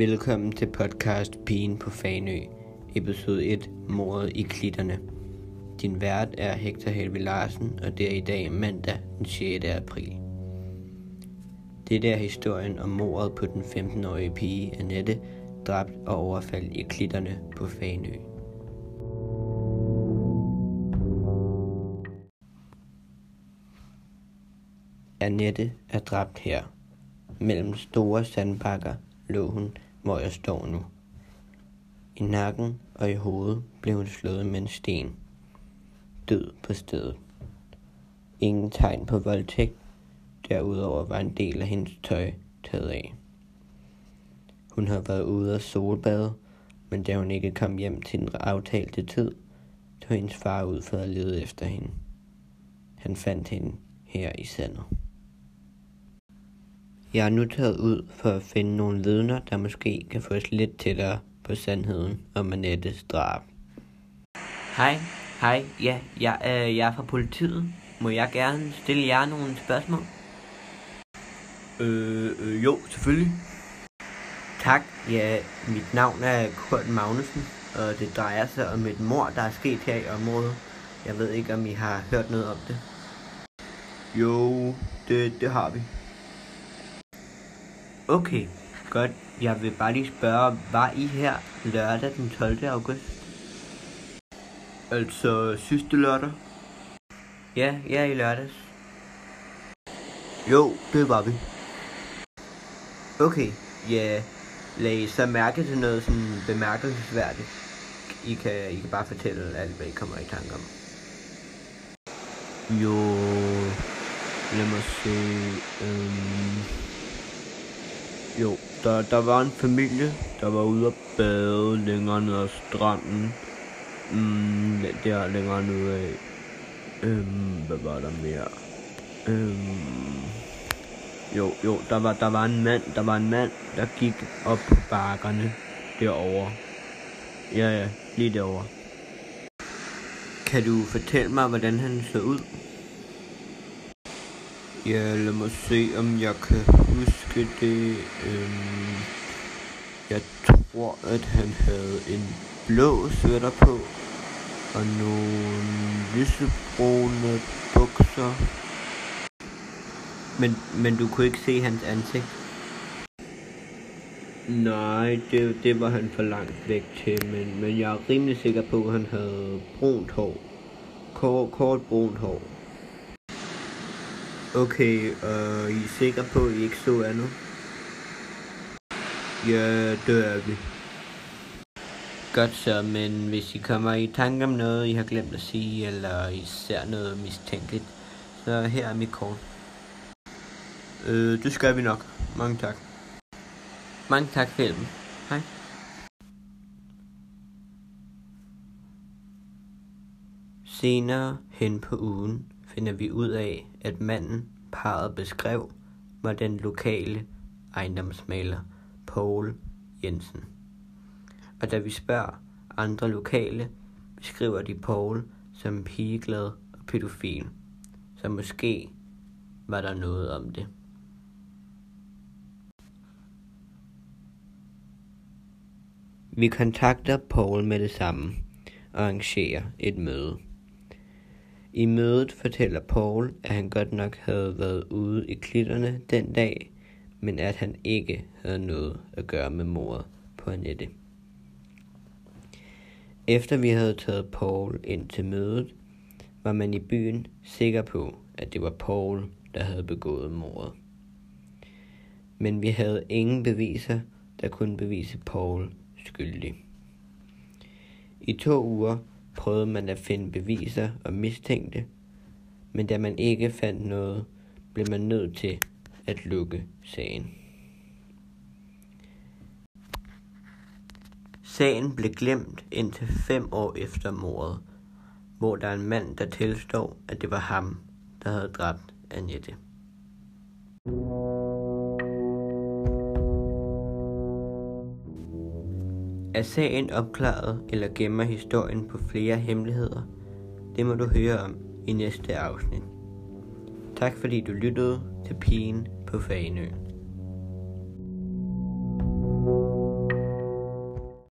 Velkommen til podcast Pigen på Fanø, episode 1, Mordet i klitterne. Din vært er Hector Helve Larsen, og det er i dag mandag den 6. april. Det er historien om mordet på den 15-årige pige Annette, dræbt og overfaldt i klitterne på Fanø. Annette er dræbt her. Mellem store sandbakker lå hun, hvor jeg står nu. I nakken og i hovedet blev hun slået med en sten. Død på stedet. Ingen tegn på voldtægt. Derudover var en del af hendes tøj taget af. Hun har været ude og solbade, men da hun ikke kom hjem til den aftalte tid, tog hendes far ud for at lede efter hende. Han fandt hende her i sandet. Jeg er nu taget ud for at finde nogle vidner, der måske kan få os lidt tættere på sandheden om Annettes drab. Hej, hej, ja, jeg, øh, jeg er fra politiet. Må jeg gerne stille jer nogle spørgsmål? Øh, øh, jo, selvfølgelig. Tak, ja, mit navn er Kurt Magnussen, og det drejer sig om et mor, der er sket her i området. Jeg ved ikke, om I har hørt noget om det. Jo, det, det har vi. Okay, godt. Jeg vil bare lige spørge, var I her lørdag den 12. august? Altså sidste lørdag? Ja, ja i lørdags. Jo, det var vi. Okay, ja. Lad I så mærke til noget sådan bemærkelsesværdigt. I kan, I kan bare fortælle alt, hvad I kommer i tanke om. Jo, lad mig se. Øhm, jo, der, der var en familie, der var ude at bade længere ned ad stranden. Mm, der længere ned af. Øhm, hvad var der mere? Øhm, jo, jo, der var, der var en mand, der var en mand, der gik op på bakkerne derovre. Ja, ja, lige derovre. Kan du fortælle mig, hvordan han så ud? Ja, lad mig se, om jeg kan huske det. Øhm, jeg tror, at han havde en blå sweater på, og nogle lysebrune bukser. Men, men du kunne ikke se hans ansigt? Nej, det, det var han for langt væk til, men, men jeg er rimelig sikker på, at han havde brunt hår. Kort, kort brunt hår. Okay, og uh, I er sikre på, at I ikke så andet? Ja, det er vi. Godt så, men hvis I kommer i tanke om noget, I har glemt at sige, eller I ser noget mistænkeligt, så her er mit kort. Øh, det skal vi nok. Mange tak. Mange tak for hjælpen. Hej. Senere hen på ugen finder vi ud af, at manden parret beskrev var den lokale ejendomsmaler Paul Jensen. Og da vi spørger andre lokale, beskriver de Paul som pigeglad og pædofil. Så måske var der noget om det. Vi kontakter Paul med det samme og arrangerer et møde. I mødet fortæller Paul, at han godt nok havde været ude i klitterne den dag, men at han ikke havde noget at gøre med mordet på Annette. Efter vi havde taget Paul ind til mødet, var man i byen sikker på, at det var Paul, der havde begået mordet. Men vi havde ingen beviser, der kunne bevise Paul skyldig. I to uger prøvede man at finde beviser og mistænkte, men da man ikke fandt noget, blev man nødt til at lukke sagen. Sagen blev glemt indtil fem år efter mordet, hvor der er en mand, der tilstår, at det var ham, der havde dræbt Annette. Er sagen opklaret eller gemmer historien på flere hemmeligheder? Det må du høre om i næste afsnit. Tak fordi du lyttede til Pigen på Faneø.